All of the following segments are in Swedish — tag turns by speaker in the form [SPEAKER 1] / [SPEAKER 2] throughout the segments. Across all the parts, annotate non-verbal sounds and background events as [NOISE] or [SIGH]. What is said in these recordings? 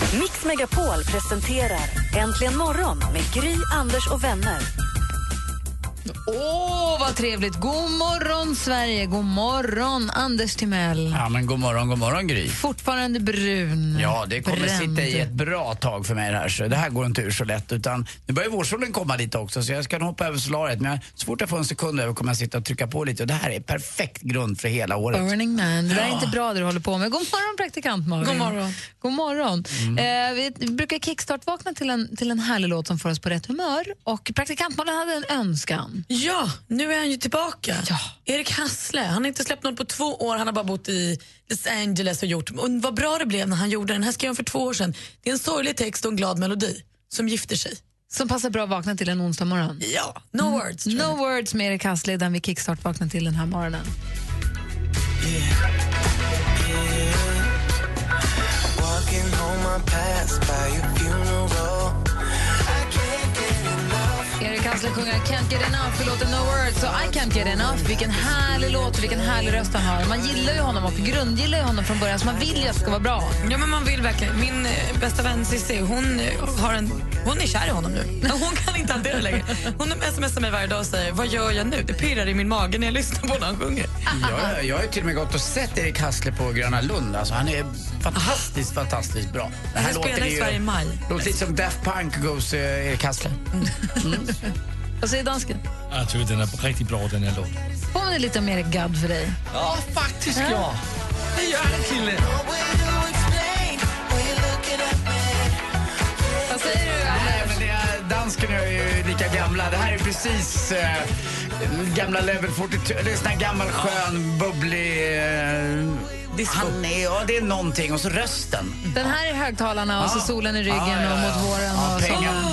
[SPEAKER 1] Mix Megapol presenterar Äntligen morgon med Gry, Anders och vänner.
[SPEAKER 2] Åh, vad trevligt! God morgon, Sverige! God morgon, Anders Timell.
[SPEAKER 3] Ja, men god morgon, god morgon Gry.
[SPEAKER 2] Fortfarande brun.
[SPEAKER 3] Ja, det kommer
[SPEAKER 2] bränd.
[SPEAKER 3] sitta i ett bra tag för mig det här så det här går inte ur så lätt utan nu börjar vårsolen komma lite också så jag ska nog hoppa över solariet men jag, så fort jag får en sekund över kommer jag sitta och trycka på lite och det här är perfekt grund för hela året.
[SPEAKER 2] Burning man. Det där är inte bra det du håller på med. God morgon, praktikant Malin.
[SPEAKER 4] God morgon.
[SPEAKER 2] God morgon.
[SPEAKER 3] Mm.
[SPEAKER 2] Eh, vi brukar kickstart-vakna till en, till en härlig låt som får oss på rätt humör. Och praktikant Malin hade en önskan.
[SPEAKER 4] Ja, nu är han ju tillbaka.
[SPEAKER 2] Ja.
[SPEAKER 4] Erik Hassle, han har inte släppt något på två år, han har bara bott i Los Angeles och gjort. Och vad bra det blev när han gjorde den. här skrev han för två år sedan. Det är en sorglig text och en glad melodi som gifter sig.
[SPEAKER 2] Som passar bra att vakna till en onsdag morgon.
[SPEAKER 4] Ja, no words. tror jag.
[SPEAKER 2] No words med Erik Hassle, den vi kickstart-vaknar till den här morgonen.
[SPEAKER 5] Walking home,
[SPEAKER 2] sjunger Can't get enough i låten No words och I can't get enough. Vilken härlig låt och vilken härlig röst han har. Man gillar ju honom och grundgillar ju honom från början så man vill ju att det ska vara bra.
[SPEAKER 4] Ja, men man vill verkligen. Min eh, bästa vän Cissi, hon, eh, har en, hon är kär i honom nu. [LAUGHS] Hon kan inte hantera det längre. Hon smsar mig varje dag och säger vad gör jag nu? Det pirrar i min mage när jag [LAUGHS] lyssnar på när han sjunger.
[SPEAKER 3] Jag, jag har ju till och med gått och sett Erik Hassle på Gröna Lund. Alltså, han är fantastiskt, fantastiskt bra. Det
[SPEAKER 4] Han spelar i Sverige i maj.
[SPEAKER 3] låter lite som Daft Punk goes uh, Erik Hassle.
[SPEAKER 2] Vad säger dansken?
[SPEAKER 6] Jag tycker den är riktigt bra den här låten.
[SPEAKER 2] Påminner lite om Erik Gadd för dig.
[SPEAKER 6] Ja, faktiskt ja. Det gör den kille.
[SPEAKER 2] Vad säger du,
[SPEAKER 3] Nej, men det är, dansken är ju lika gamla. Det här är precis eh, gamla Level 42. Det är sån här gammal skön, bubblig... Eh, han är, ja, det är någonting. Och så rösten.
[SPEAKER 2] Den här är högtalarna och så solen i ryggen och mot våren.
[SPEAKER 3] Ja,
[SPEAKER 2] och så.
[SPEAKER 3] pengar, pengar på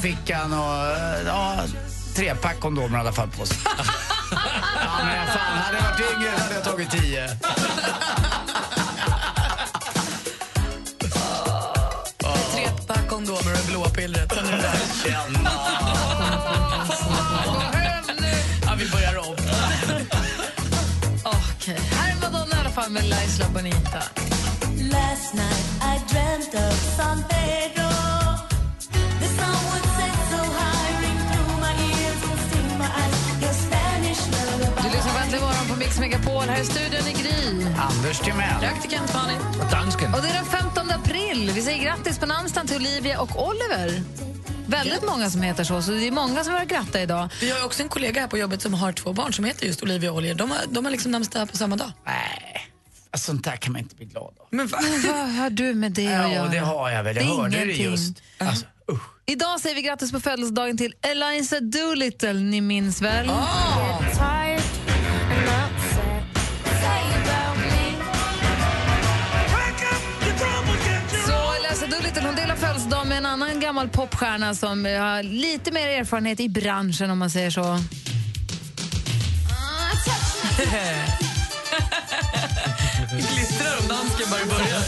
[SPEAKER 3] fickan och eh, ja, trepack kondomer i alla fall på sig. [LAUGHS] ja, men fan, hade jag varit yngre hade jag tagit tio.
[SPEAKER 4] Tre pack kondomer och blåa pillret. Sen är det där.
[SPEAKER 3] Känna. Ja, vi börjar om.
[SPEAKER 2] Okej, här är Madonna i alla fall med La Isla Bonita.
[SPEAKER 7] Last night I dreamt of San Pedro.
[SPEAKER 2] Du lyssnar på Äntligen morgon på Mix Megapol. Här är studion i Gry.
[SPEAKER 3] Anders Timell.
[SPEAKER 4] Praktikant Malin.
[SPEAKER 6] Dansken.
[SPEAKER 2] Och det är den 15 april. Vi säger grattis på namnsdagen till Olivia och Oliver. Väldigt många som heter så, så det är många som har gratta idag.
[SPEAKER 4] Vi har också en kollega här på jobbet som har två barn som heter just Olivia och Oliver. De har, de har liksom namnsdag på samma dag.
[SPEAKER 3] Nej, alltså, sånt där kan man inte bli glad av.
[SPEAKER 4] Men va?
[SPEAKER 2] Vad har du med det att
[SPEAKER 3] Ja,
[SPEAKER 2] göra?
[SPEAKER 3] det har jag väl. Jag
[SPEAKER 2] Det är
[SPEAKER 3] hörde det
[SPEAKER 2] ingenting.
[SPEAKER 3] just. Alltså, usch.
[SPEAKER 2] Idag säger vi grattis på födelsedagen till Eliza Doolittle, ni minns väl? Hon delar födelsedag med en annan gammal popstjärna som eh, har lite mer erfarenhet i branschen om man säger så. [LAUGHS]
[SPEAKER 4] Glittrar om dansken bara i början.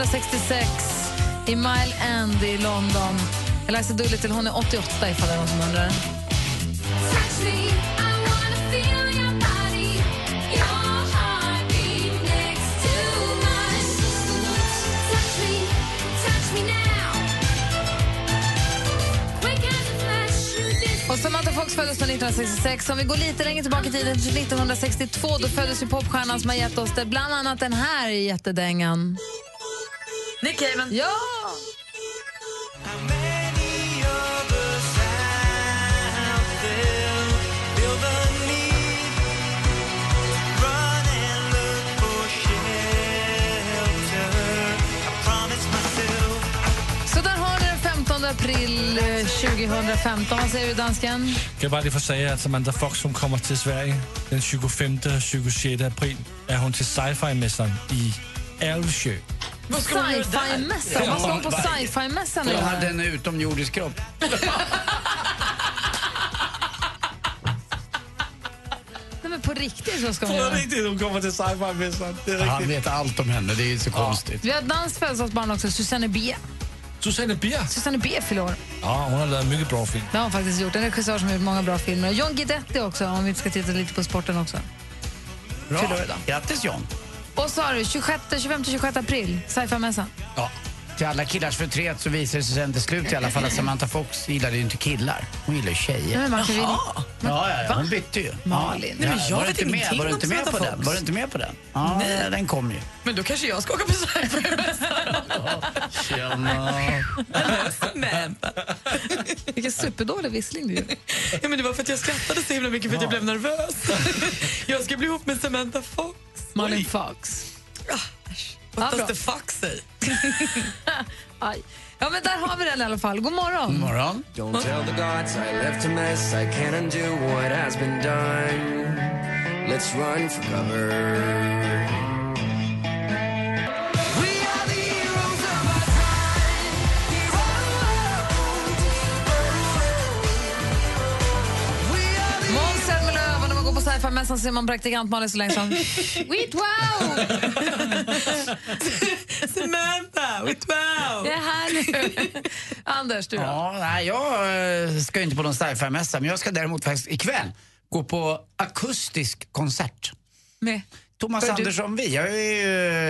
[SPEAKER 2] 1966 i Mile End i London. Eliza Doolittle hon är 88 ifall det är någon som undrar. Och Samantha Fox föddes 1966. Om vi går lite längre tillbaka i tiden, till 1962, då föddes ju popstjärnan som har gett oss det, bland annat den här jättedängan.
[SPEAKER 4] Cave.
[SPEAKER 2] Ja! Så där har ni den 15 april eh, 2015. Vad säger du, dansken?
[SPEAKER 6] Kan jag bara lige få säga att Samantha Fox hon kommer till Sverige den 25 och 26 april är hon till sci-fi-mässan i Älvsjö.
[SPEAKER 4] Vad ska man göra där?
[SPEAKER 2] Sci-fi-mässan. Man ska på sci-fi-mässan nu.
[SPEAKER 3] hade en utomjordisk kropp. [LAUGHS]
[SPEAKER 2] Nej, men på riktigt så ska
[SPEAKER 6] På
[SPEAKER 2] göra.
[SPEAKER 6] riktigt, hon kommer till sci-fi-mässan. Det är
[SPEAKER 3] Han vet allt om henne, det är så konstigt.
[SPEAKER 2] Vi har ett danskt födelsedagsbarn också, Susanne B.
[SPEAKER 6] Susanne Bier.
[SPEAKER 2] Susanne B fyller år.
[SPEAKER 6] Ja, hon har lavet mycket bra film.
[SPEAKER 2] Det har hon faktiskt gjort. En regissör som har gjort många bra filmer. John Guidetti också, om vi ska titta lite på sporten också.
[SPEAKER 3] Bra. Grattis John.
[SPEAKER 2] Och så har du 25-26 april, sci-fi-mässan.
[SPEAKER 3] Ja. Till alla killars förtret så visade det sig sen till slut i alla fall att Samantha Fox gillade ju inte killar. Hon gillar ju tjejer.
[SPEAKER 2] Nej, men man kan ju-
[SPEAKER 3] Ja, ja, ja, hon bytte ju.
[SPEAKER 2] Malin.
[SPEAKER 3] Ja.
[SPEAKER 4] Nej, men jag
[SPEAKER 3] var, du
[SPEAKER 4] vet
[SPEAKER 3] inte med?
[SPEAKER 4] ingenting
[SPEAKER 3] var du inte med på den? Var du inte med på den? Ja, den kom ju.
[SPEAKER 4] Men då kanske jag ska åka på sci-fi-mässan. Samantha.
[SPEAKER 2] Vilken superdålig vissling du.
[SPEAKER 4] Ja, men det var för att jag skrattade så himla mycket för att jag blev nervös. Jag ska bli ihop med Samantha Fox.
[SPEAKER 2] Malin Fox.
[SPEAKER 4] What does the fuck say?
[SPEAKER 2] Aj. Ja, men där har vi den i alla fall. God morgon.
[SPEAKER 3] God morgon.
[SPEAKER 5] Don't tell the gods I left a mess. I can't undo what has been done. Let's run for cover.
[SPEAKER 2] Går på sci-fi-mässan ser man praktikant Malin så länge som [LAUGHS] Wait wow! [LAUGHS]
[SPEAKER 4] Samantha, with wow!
[SPEAKER 2] Jag är här nu. [LAUGHS] Anders, du då?
[SPEAKER 3] Ja, nej, jag eh, ska inte på någon sci-fi-mässa, men jag ska däremot faktiskt ikväll gå på akustisk konsert.
[SPEAKER 2] Med?
[SPEAKER 3] Thomas
[SPEAKER 2] För du-
[SPEAKER 3] Andersson Vi. Jag är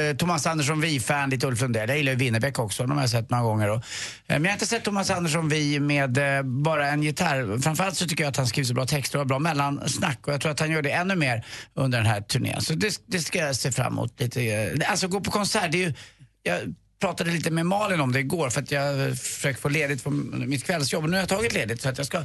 [SPEAKER 3] ju eh, Thomas Andersson Vi-fan, lite Ulf Lundell. Jag gillar ju Winnerbäck också, de har jag sett några gånger. Eh, men jag har inte sett Thomas Andersson Vi med eh, bara en gitarr. Framförallt så tycker jag att han skriver så bra texter och har bra mellansnack. Och jag tror att han gör det ännu mer under den här turnén. Så det, det ska jag se fram emot lite. Alltså gå på konsert, det är ju... Jag pratade lite med Malin om det igår för att jag försöker få ledigt från mitt kvällsjobb. Nu har jag tagit ledigt så att jag ska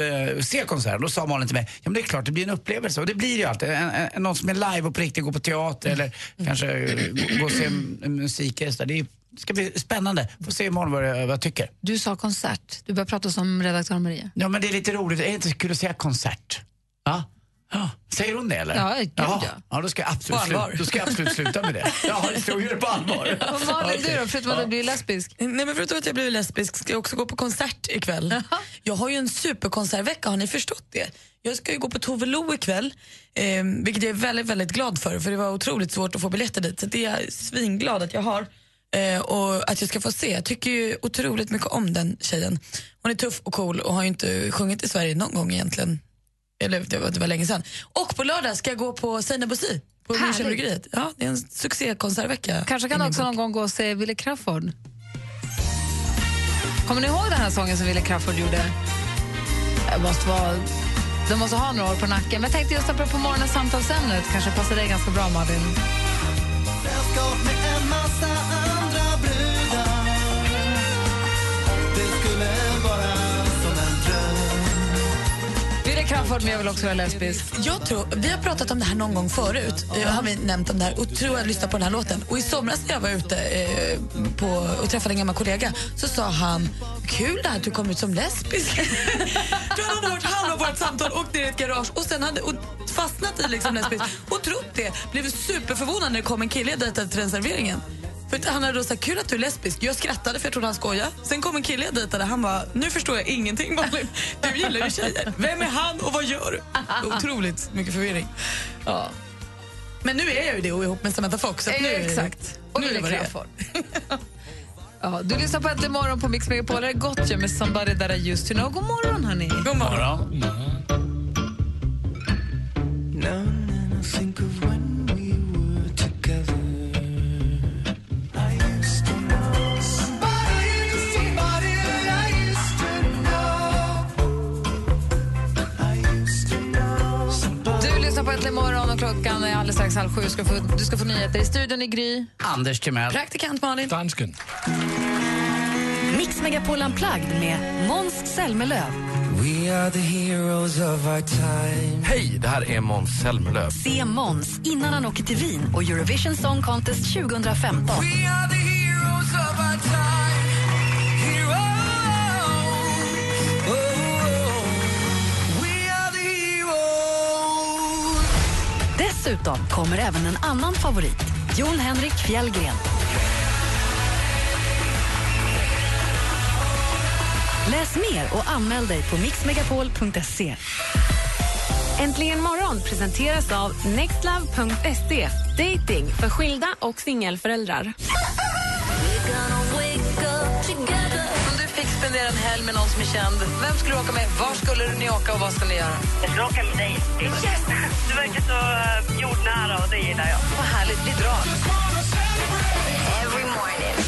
[SPEAKER 3] eh, se konserten. Då sa Malin till mig, ja men det är klart det blir en upplevelse och det blir ju alltid. En, en, någon som är live och på riktigt går på teater eller kanske eh, gå- gå och se m- musik. eller så där. Det, är, ska bli spännande. Får se imorgon vad, jag- vad jag tycker.
[SPEAKER 2] Du sa konsert. Du började prata som redaktör Maria.
[SPEAKER 3] Ja men det är lite roligt, är det inte så kul att säga konsert? Ja. Ja, [GASPS] säger hon det eller?
[SPEAKER 2] Ja, gud, ja.
[SPEAKER 3] ja. då ska jag absolut, sluta, då ska jag absolut sluta med det. [LAUGHS] Ja, göra det på allvar.
[SPEAKER 2] Och Malin,
[SPEAKER 3] Okej.
[SPEAKER 2] du då? Förutom att du blir lesbisk.
[SPEAKER 4] Nej, men förutom att jag blev lesbisk ska jag också gå på konsert ikväll. Jag har ju en superkonsertvecka, har ni förstått det? Jag ska ju gå på Tove Lo ikväll, eh, vilket jag är väldigt, väldigt glad för, för det var otroligt svårt att få biljetter dit. Så det är jag svinglad att jag har eh, och att jag ska få se. Jag tycker ju otroligt mycket om den tjejen. Hon är tuff och cool och har ju inte sjungit i Sverige någon gång egentligen. Eller det var, det var länge sedan. Och på lördag ska jag gå på Seinabo på. Münchenbryggeriet. Ja, det är en succékonsertvecka.
[SPEAKER 2] Kanske kan du också
[SPEAKER 4] bok.
[SPEAKER 2] någon gång gå och se Wille Crafoord. Kommer ni ihåg den här sången som Wille Crafoord gjorde? Det måste vara... De måste ha några år på nacken. Men jag tänkte just apropå morgonens samtalsämne, kanske passar dig ganska bra Malin.
[SPEAKER 5] Sällskap med en massa
[SPEAKER 2] Wille Crafoord, men jag vill också vara lesbisk.
[SPEAKER 4] Jag tror, vi har pratat om det här någon gång förut. Eh, har vi nämnt om det här och tror jag lyssnat på den här låten. Och i somras när jag var ute eh, på, och träffade en gammal kollega så sa han Kul det här att du kom ut som lesbisk. [LAUGHS] Då hade han hört halva vårt samtal, åkt ner i ett garage och sen hade och fastnat i liksom lesbisk och trott det. Blev superförvånad när det kom en kille jag dejtade till den serveringen. Han hade då sagt kul att du är lesbisk. Jag skrattade för jag trodde han skojade. Sen kom en kille jag dejtade. Han bara, nu förstår jag ingenting Malin. Du gillar ju tjejer. Vem är han och vad gör du? Otroligt mycket förvirring. Ja. Men nu är jag ju det och ihop med Samantha Fox. Så nu,
[SPEAKER 2] Eh, Exakt. Och
[SPEAKER 4] nu är det
[SPEAKER 2] Wille
[SPEAKER 4] vad det är.
[SPEAKER 2] Crafoord. Ja, du lyssnar på Äntligen morgon på Mix Megapol. Det är Gotcha med Somebody That I Used To Know. God morgon, hörni.
[SPEAKER 4] God morgon.
[SPEAKER 5] Now and
[SPEAKER 2] lyssnar på Äntligen morgon och klockan är alldeles strax halv sju. Ska få, du ska få nyheter i studion i Gry.
[SPEAKER 3] Anders Timell.
[SPEAKER 4] Praktikant Malin.
[SPEAKER 6] Dansken.
[SPEAKER 1] Mix Megapol Unplugged med Måns Zelmerlöw.
[SPEAKER 5] We are the heroes of our time.
[SPEAKER 8] Hej, det här är Måns Zelmerlöw.
[SPEAKER 1] Se Måns innan han åker till Wien och Eurovision Song Contest 2015. Dessutom kommer även en annan favorit, Jon Henrik Fjällgren. Läs mer och anmäl dig på mixmegapol.se.
[SPEAKER 9] Äntligen morgon presenteras av nextlove.se. Dating för skilda och singelföräldrar.
[SPEAKER 2] Spendera en helg med någon som är känd, vem skulle du åka med? Var skulle ni åka och vad skulle ni göra?
[SPEAKER 10] Jag skulle åka med dig. Du verkar så uh, jordnära och det gillar jag.
[SPEAKER 2] Vad härligt, vi drar.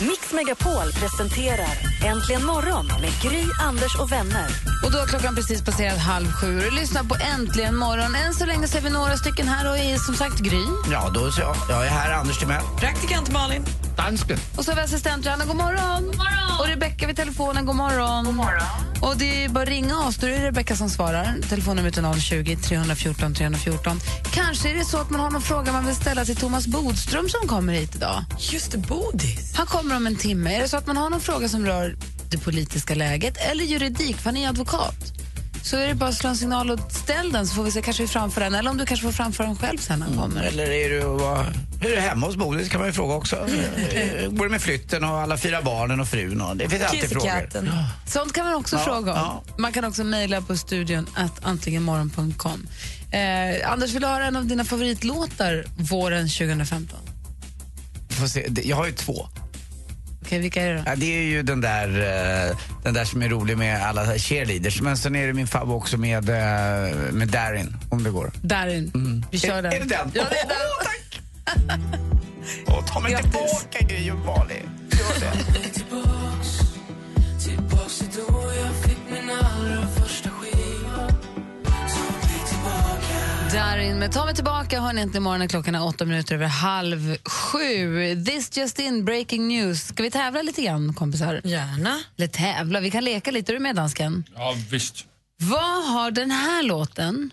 [SPEAKER 1] Mix Megapol presenterar Äntligen morgon med Gry, Anders och vänner.
[SPEAKER 2] Och då har klockan precis passerat halv sju och du lyssnar på Äntligen morgon. Än så länge så är vi några stycken här och är som sagt Gry.
[SPEAKER 3] Ja, då så. Jag, jag är här, Anders Timell.
[SPEAKER 2] Praktikant Malin.
[SPEAKER 3] Dansken.
[SPEAKER 2] Och så har vi assistent Johanna, god morgon. God morgon. Och Rebecka vid telefonen, god morgon. God morgon. Och det är bara att ringa oss, då är det Rebecka som svarar. Telefonnumret är 020 314 314. Kanske är det så att man har någon fråga man vill ställa till Thomas Bodström som kommer hit idag.
[SPEAKER 4] Just det, Bodis.
[SPEAKER 2] Han kommer om en timme. Är det så att man har någon fråga som rör det politiska läget eller juridik, för han är advokat, så är det bara att slå en signal och ställ den så får vi se kanske vi framför den. Eller om du kanske får framföra den själv sen han kommer.
[SPEAKER 3] Eller är du, vad- hur är det hemma hos Bodis kan man ju fråga också. [LAUGHS] Går det med flytten och alla fyra barnen och frun? Och det finns alltid frågor.
[SPEAKER 2] Sånt kan man också
[SPEAKER 3] Ja,
[SPEAKER 2] fråga om.
[SPEAKER 3] ja.
[SPEAKER 2] Man kan också mejla på studion att antligenmorgon.com. Eh, Anders, vill du höra en av dina favoritlåtar våren 2015?
[SPEAKER 3] Får se. Det- Jag har ju två.
[SPEAKER 2] Okej, vilka är det då?
[SPEAKER 3] Ja, det är ju den där, eh, den där som är rolig med alla cheerleaders. Men sen är det min favorit också med, eh, med Darin, om det går.
[SPEAKER 2] Darin. Vi kör
[SPEAKER 3] Är-
[SPEAKER 2] den.
[SPEAKER 3] är det den?
[SPEAKER 2] Ja, det är den.
[SPEAKER 3] Åh, tack! [LAUGHS] Åh, ta mig
[SPEAKER 2] Grattis.
[SPEAKER 3] tillbaka, Gry och Malin. Gör det. [LAUGHS]
[SPEAKER 2] Darin med Ta mig tillbaka har ni äntligen morgonen klockan är åtta minuter över halv sju. This just in, breaking news. Ska vi tävla lite grann, kompisar?
[SPEAKER 4] Gärna.
[SPEAKER 2] Eller tävla, vi kan leka lite. Är du med, dansken?
[SPEAKER 6] Ja, visst.
[SPEAKER 2] Vad har den här låten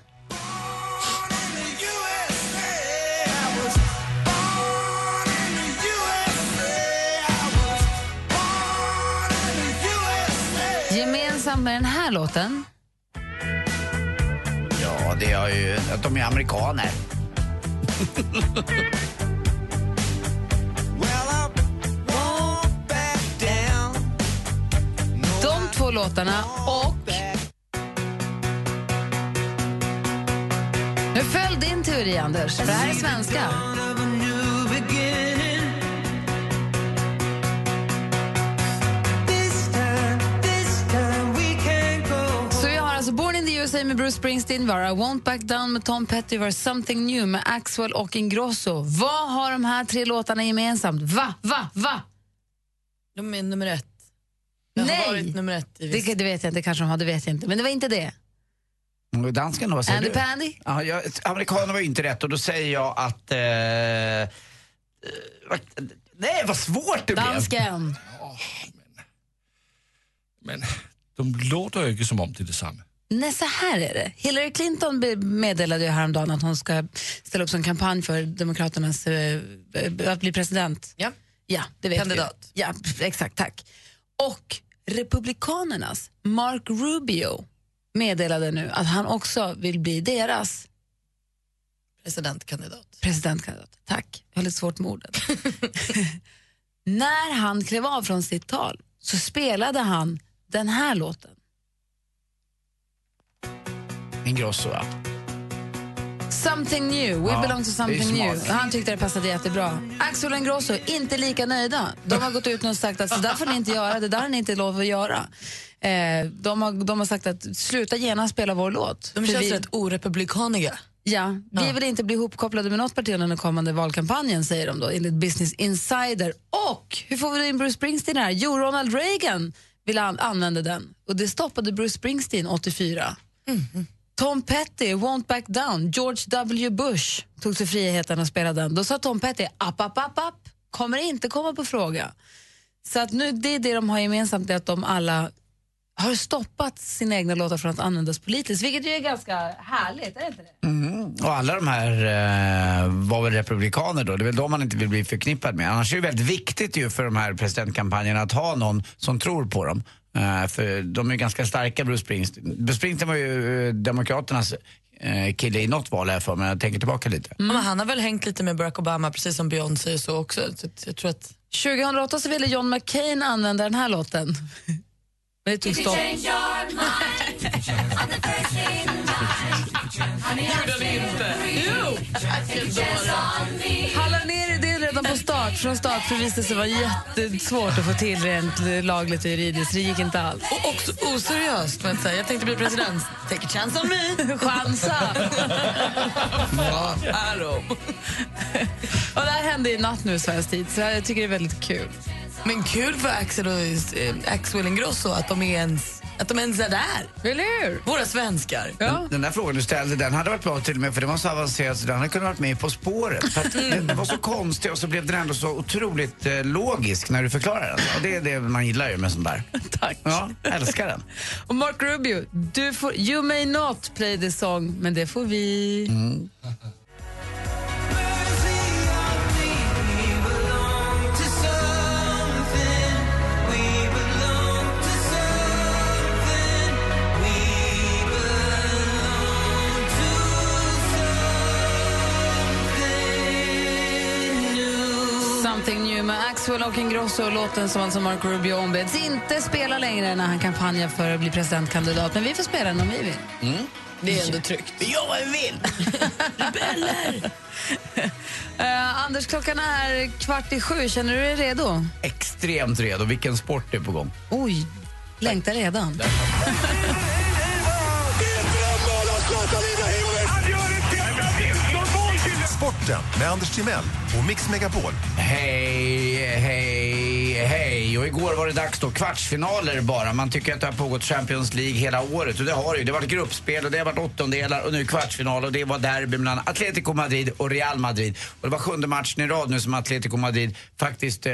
[SPEAKER 2] gemensamt med den här låten?
[SPEAKER 3] Det är ju att de är amerikaner.
[SPEAKER 2] De två låtarna och... Nu föll din teori, Anders, för det här är svenska. USA med Bruce Springsteen, vi har I won't back down med Tom Petty, vi har Something new med Axwell och Ingrosso. Vad har de här tre låtarna gemensamt? Va, va, va?
[SPEAKER 4] De är nummer ett. Det har
[SPEAKER 2] Nej!
[SPEAKER 4] varit nummer ett i
[SPEAKER 2] Det, det vet jag inte, kanske de har, det vet jag inte. Men det var inte det.
[SPEAKER 3] Och Dansken då, vad säger
[SPEAKER 2] Andy
[SPEAKER 3] du?
[SPEAKER 2] Pandy?
[SPEAKER 3] Ja, jag, amerikaner var ju inte rätt och då säger jag att... Eh, eh, vad- nej, vad svårt det blev.
[SPEAKER 2] Dansken.
[SPEAKER 6] Men de låter ju inte som om det är detsamma.
[SPEAKER 2] Nej, så här är det. Hillary Clinton meddelade ju häromdagen att hon ska ställa upp som kampanj för Demokraternas eh, att bli president.
[SPEAKER 4] Ja.
[SPEAKER 2] Ja, det vet
[SPEAKER 4] Kandidat.
[SPEAKER 2] vi. Ja, [LAUGHS] exakt, tack. Och Republikanernas Mark Rubio meddelade nu att han också vill bli deras
[SPEAKER 4] Presidentkandidat.
[SPEAKER 2] presidentkandidat. Tack, jag har lite svårt med orden. [LAUGHS] [LAUGHS] När han klev av från sitt tal så spelade han den här låten.
[SPEAKER 3] Ingrosso?
[SPEAKER 2] Something new, we
[SPEAKER 3] Ja,
[SPEAKER 2] belong to something new. Han tyckte det passade jättebra. Axel och Ingrosso, inte lika nöjda. De har gått ut och sagt att så där får ni inte göra, det där har ni inte lov att göra. Eh, de, har, de har sagt att sluta genast spela vår låt.
[SPEAKER 4] De känns
[SPEAKER 2] vi,
[SPEAKER 4] rätt orepublikaniga.
[SPEAKER 2] Ja, vi
[SPEAKER 4] Ja.
[SPEAKER 2] vill inte bli ihopkopplade med något parti under den kommande valkampanjen, säger de då, enligt Business Insider. Och hur får vi in Bruce Springsteen här? Jo, Ronald Reagan ville an- använda den och det stoppade Bruce Springsteen 84. Tom Petty, Won't Back Down, George W Bush tog sig friheten att spela den. Då sa Tom Petty, app, app, app, app, kommer inte komma på fråga. Så att nu, det är det de har gemensamt, det är att de alla har stoppat sina egna låtar från att användas politiskt, vilket ju är ganska härligt, är det inte det?
[SPEAKER 3] Mm. Och alla de här eh, var väl republikaner då? Det är väl de man inte vill bli förknippad med. Annars är det väldigt viktigt ju för de här presidentkampanjerna att ha någon som tror på dem. Eh, för de är ganska starka, Bruce Springsteen. Bruce Springsteen var ju eh, Demokraternas eh, kille i något val här för mig. Jag tänker tillbaka lite.
[SPEAKER 4] Ja, men han har väl hängt lite med Barack Obama precis som Beyoncé och så också. Så jag tror att
[SPEAKER 2] 2008 så ville John McCain använda den här låten. [LAUGHS] Men det tog stopp. [LAUGHS]
[SPEAKER 4] Gjorde han inte? Jo!
[SPEAKER 2] Hallar ner i det redan på start. Från start för det visade sig vara jättesvårt att få till rent lagligt och juridiskt. Det gick inte alls.
[SPEAKER 4] Och också oseriöst. Men så här, jag tänkte bli president. Take a chance on me. [LAUGHS]
[SPEAKER 2] Chansa!
[SPEAKER 4] Ja? [LAUGHS]
[SPEAKER 2] Och det här hände i natt nu svensk tid, så jag tycker det är väldigt kul.
[SPEAKER 4] Men kul för Axel och eh, Axel Ingrosso att de, är ens, att de ens är där.
[SPEAKER 2] Eller hur?
[SPEAKER 4] Våra svenskar.
[SPEAKER 2] Ja.
[SPEAKER 3] Den där frågan du ställde, den hade varit bra till och med för den var så avancerad så den hade kunnat varit med På spåret. För att den den var så konstig och så blev den ändå så otroligt eh, logisk när du förklarar den. Och det är det man gillar ju med sånt där. [LAUGHS]
[SPEAKER 2] Tack.
[SPEAKER 3] Ja, älskar den.
[SPEAKER 2] Och Mark Rubio, du får, you may not play the song, men det får vi. Something new med Axwell och Ingrosso, låten som alltså Mark Rubio ombeds inte spela längre när han kampanjar för att bli presidentkandidat. Men vi får spela den om vi vill.
[SPEAKER 4] Det är ändå tryggt.
[SPEAKER 3] Ja, jag vill! [LAUGHS]
[SPEAKER 2] Rebeller! Eh, Anders, klockan är kvart i sju. Känner du dig redo?
[SPEAKER 3] Extremt redo. Vilken sport är på gång.
[SPEAKER 2] Oj, längtar redan. [LAUGHS]
[SPEAKER 11] Sporten med Anders Timell och Mix Megapol.
[SPEAKER 3] Hej, hej, hej. Och igår var det dags då. Kvartsfinaler bara. Man tycker att det har pågått Champions League hela året. Och det har det ju. Det har varit gruppspel och det har varit åttondelar och nu kvartsfinal. Och det var derby mellan Atletico Madrid och Real Madrid. Och det var sjunde matchen i rad nu som Atletico Madrid faktiskt eh,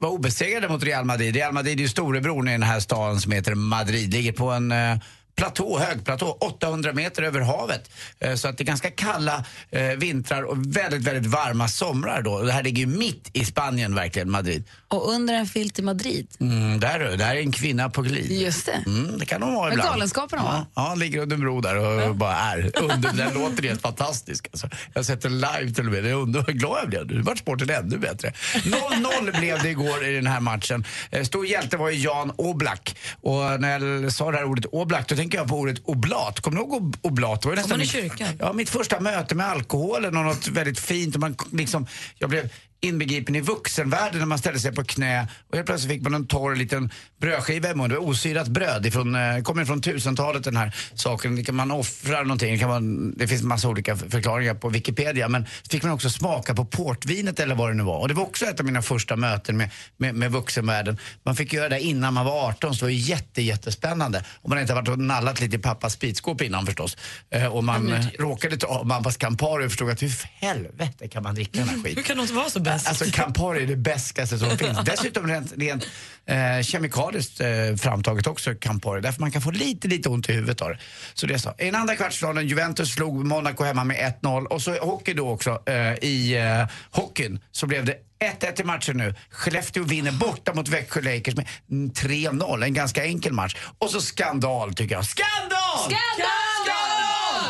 [SPEAKER 3] var obesegrade mot Real Madrid. Real Madrid är ju storebror i den här staden som heter Madrid. Ligger på en eh, platå, högplatå, 800 meter över havet. Eh, så att det är ganska kalla eh, vintrar och väldigt, väldigt varma somrar då. Det här ligger ju mitt i Spanien verkligen, Madrid.
[SPEAKER 2] Och under en filt i Madrid.
[SPEAKER 3] Mm, där, du, där är en kvinna på glid.
[SPEAKER 2] Just det.
[SPEAKER 3] Mm, det kan hon vara ibland.
[SPEAKER 2] Galenskaperna, va?
[SPEAKER 3] Ja, han ligger under en bro där och bara är. [LAUGHS] Under, den låter helt fantastisk. Alltså. Jag har sett den live till och med. Det är under, glad jag blev. Nu vart sporten ännu bättre. 0-0 [LAUGHS] blev det igår i den här matchen. Eh, Stor hjälte var ju Jan Oblak. Och när jag sa det här ordet Oblak, då tänker jag på ordet oblat. Kommer du ihåg ob- oblat? Det var ju
[SPEAKER 4] Kom man i
[SPEAKER 3] mitt-? Ja, mitt första möte med alkoholen och något väldigt fint. Och man liksom, jag blev inbegripen i vuxenvärlden när man ställde sig på knä och helt plötsligt fick man en torr liten brödskiva i munnen. Det var osyrat bröd. Ifrån, eh, kommer från 1000-talet den här saken. Det kan man offra någonting. Det, kan man, det finns massa olika förklaringar på Wikipedia. Men fick man också smaka på portvinet eller vad det nu var. Och det var också ett av mina första möten med, med, med vuxenvärlden. Man fick göra det innan man var 18 så det var jätte, jättespännande. Om man inte varit och nallat lite i pappas spritskåp innan förstås. Eh, och man eh, råkade ta av mammas Campari och förstod att hur helvete kan man dricka den här [LAUGHS] skiten?
[SPEAKER 4] Hur kan något vara så bäst?
[SPEAKER 3] Alltså Campari är det bäskaste som [LAUGHS] finns. Dessutom rent, rent eh, kemikaliskt eh, framtaget också Campari. Därför man kan få lite, lite ont i huvudet av det. Så det är så. I den andra kvartsfinalen, Juventus slog Monaco hemma med 1-0. Och så hockey då också. Eh, I eh, hockeyn så blev det 1-1 i matchen nu. Skellefteå vinner borta mot Växjö Lakers med mm, 3-0. En ganska enkel match. Och så skandal tycker jag. Skandal! Skandal!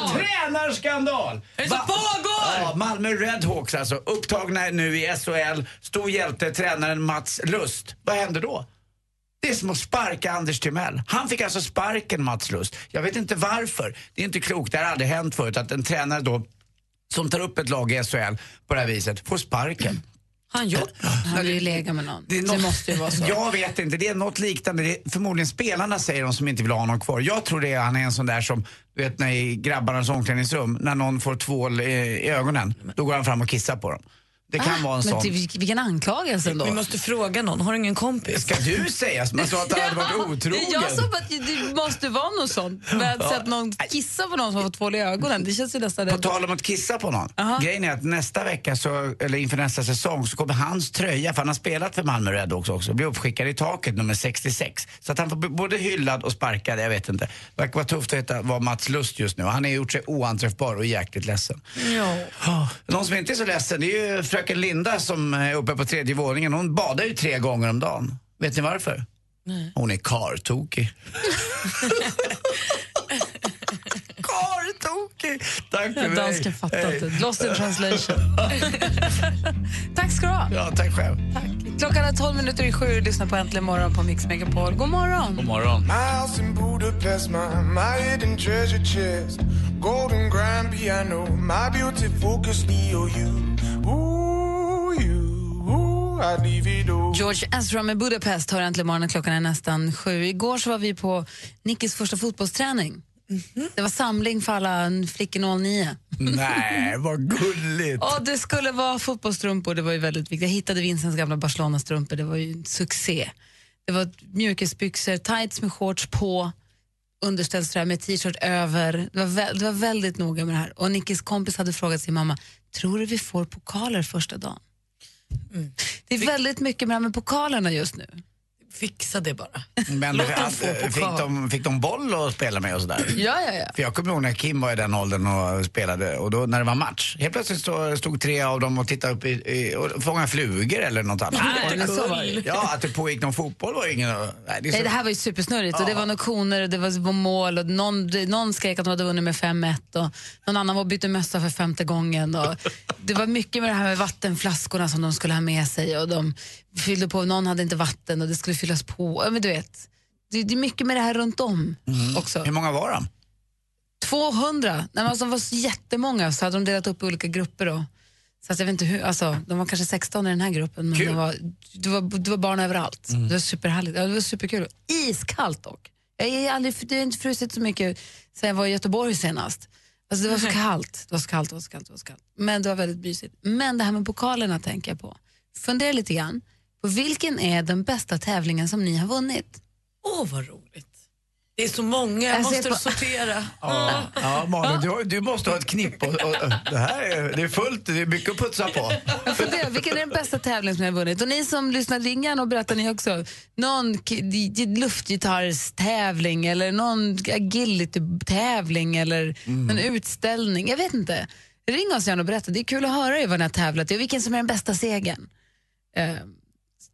[SPEAKER 3] Tränarskandal!
[SPEAKER 4] Är det som pågår?
[SPEAKER 3] Ja, Malmö Redhawks alltså. Upptagna nu i SHL. Stor hjälte, tränaren Mats Lust. Vad händer då? Det är som att sparka Anders Timell. Han fick alltså sparken Mats Lust. Jag vet inte varför. Det är inte klokt. Det har aldrig hänt förut att en tränare då som tar upp ett lag i SHL på det här viset får sparken.
[SPEAKER 4] Han gjort
[SPEAKER 2] Han vill ju lägga med någon.
[SPEAKER 3] Det, är
[SPEAKER 2] Det,
[SPEAKER 3] något-
[SPEAKER 2] måste ju vara så.
[SPEAKER 3] Jag vet inte, det är något liknande. Det är förmodligen spelarna säger de som inte vill ha honom kvar. Jag tror det är, han är en sån där som, du vet när i grabbarnas omklädningsrum, när någon får tvål i, i ögonen, då går han fram och kissar på dem. Det kan vara en
[SPEAKER 2] Ah, Men
[SPEAKER 3] sån.
[SPEAKER 2] till, vilk- vilken anklagelse ändå.
[SPEAKER 4] Vi måste fråga någon. Har du ingen kompis?
[SPEAKER 3] Ska du säga man sa att han hade varit [LAUGHS] otrogen?
[SPEAKER 2] Jag sa att det måste vara något sånt. Men att, någon kissar på någon som har fått tvål i ögonen, det känns ju nästan...
[SPEAKER 3] På tal om att kissa på någon. Grejen är att nästa vecka, så, eller inför nästa säsong, så kommer hans tröja, för han har spelat för Malmö Redhawks också, bli uppskickad i taket nummer 66. Så att han får både hyllad och sparkad, jag vet inte. Det verkar vara tufft att veta vad Mats Lust just nu. Han har gjort sig oanträffbar och jäkligt ledsen.
[SPEAKER 4] Ja.
[SPEAKER 3] Någon som inte är så ledsen, det är ju fröken Linda som är uppe på tredje våningen. Hon badar ju tre gånger om dagen. Vet ni varför?
[SPEAKER 4] Nej.
[SPEAKER 3] Hon är kartokig. [LAUGHS] kartokig! Tack för mig. Hej.
[SPEAKER 2] inte. Lost in translation. [LAUGHS] Tack ska du ha.
[SPEAKER 3] Ja, tack själv.
[SPEAKER 2] Tack. Klockan är 12 minuter i sju och lyssnar på Äntligen morgon på Mix Megapol. God morgon!
[SPEAKER 6] God morgon.
[SPEAKER 5] My house in Budapest, my, my hidden treasure chest. Golden grand piano, my beauty focus, EOU.
[SPEAKER 2] George Ezra med Budapest hör Äntligen morgon. Klockan är nästan sju. Igår så var vi på Nickis första fotbollsträning. Det var samling för alla flickor 09.
[SPEAKER 3] Nej, vad gulligt.
[SPEAKER 2] Och det skulle vara fotbollsstrumpor, det var ju väldigt viktigt. Jag hittade Vincents gamla Barcelona-strumpor, det var ju en succé. Det var mjukisbyxor, tights med shorts på, underställströja med t-shirt över. Det var, vä- det var väldigt noga med det här. Och Nickis kompis hade frågat sin mamma, tror du vi får pokaler första dagen? Det är väldigt mycket med här med pokalerna just nu.
[SPEAKER 4] Fixa det bara.
[SPEAKER 3] Men
[SPEAKER 4] Låt dem
[SPEAKER 3] att,
[SPEAKER 4] få
[SPEAKER 3] fick,
[SPEAKER 4] pokal.
[SPEAKER 3] de, fick de boll att spela med och sådär?
[SPEAKER 2] Ja, ja, ja.
[SPEAKER 3] För jag kommer ihåg när Kim var i den åldern och spelade och då när det var match, helt plötsligt stod, stod tre av dem och tittade upp i, i, och fångade flugor eller något annat.
[SPEAKER 2] Nej, så var det.
[SPEAKER 3] Ja, att det pågick någon fotboll var ingen... Nej, det, så,
[SPEAKER 2] Nej, det här var ju supersnurrigt och det var några koner och det var mål och någon, någon skrek att de hade vunnit med 5-1 och någon annan var bytte mössa för femte gången. Och det var mycket med det här med vattenflaskorna som de skulle ha med sig och de fyllde på, någon hade inte vatten och det skulle fyllas på. Ja, men du vet, det, det är mycket med det här runt om också.
[SPEAKER 3] Hur många var de?
[SPEAKER 2] 200, Nej, men alltså, var så jättemånga så hade de delat upp i olika grupper då. Så att jag vet inte hur, alltså, de var kanske 16 i den här gruppen men det var, det, var, det var barn överallt. Det var superhärligt, ja, det var superkul. Iskallt dock. Jag är aldrig, det har inte frusit så mycket sen jag var i Göteborg senast. Alltså, det var så kallt, det var så kallt, det var så kallt, det var så kallt. Men det var väldigt mysigt. Men det här med pokalerna tänker jag på. Fundera lite grann vilken är den bästa tävlingen som ni har vunnit?
[SPEAKER 4] Åh, vad roligt. Det är så många, jag
[SPEAKER 2] Jag
[SPEAKER 4] måste
[SPEAKER 2] på-
[SPEAKER 4] sortera. [LAUGHS]
[SPEAKER 3] Ja, ja Malin, du, du måste ha ett knipp. Och, och, det här är, det är fullt, det är mycket att putsa på.
[SPEAKER 2] Jag funderar, vilken är den bästa tävlingen som jag har vunnit? Och ni som lyssnar, ring gärna och berätta ni också. Någon luftgitarrstävling eller någon agility-tävling eller en utställning. Jag vet inte. Ring oss gärna och berätta. Det är kul att höra er vad ni har tävlat i och vilken som är den bästa segern. Eh,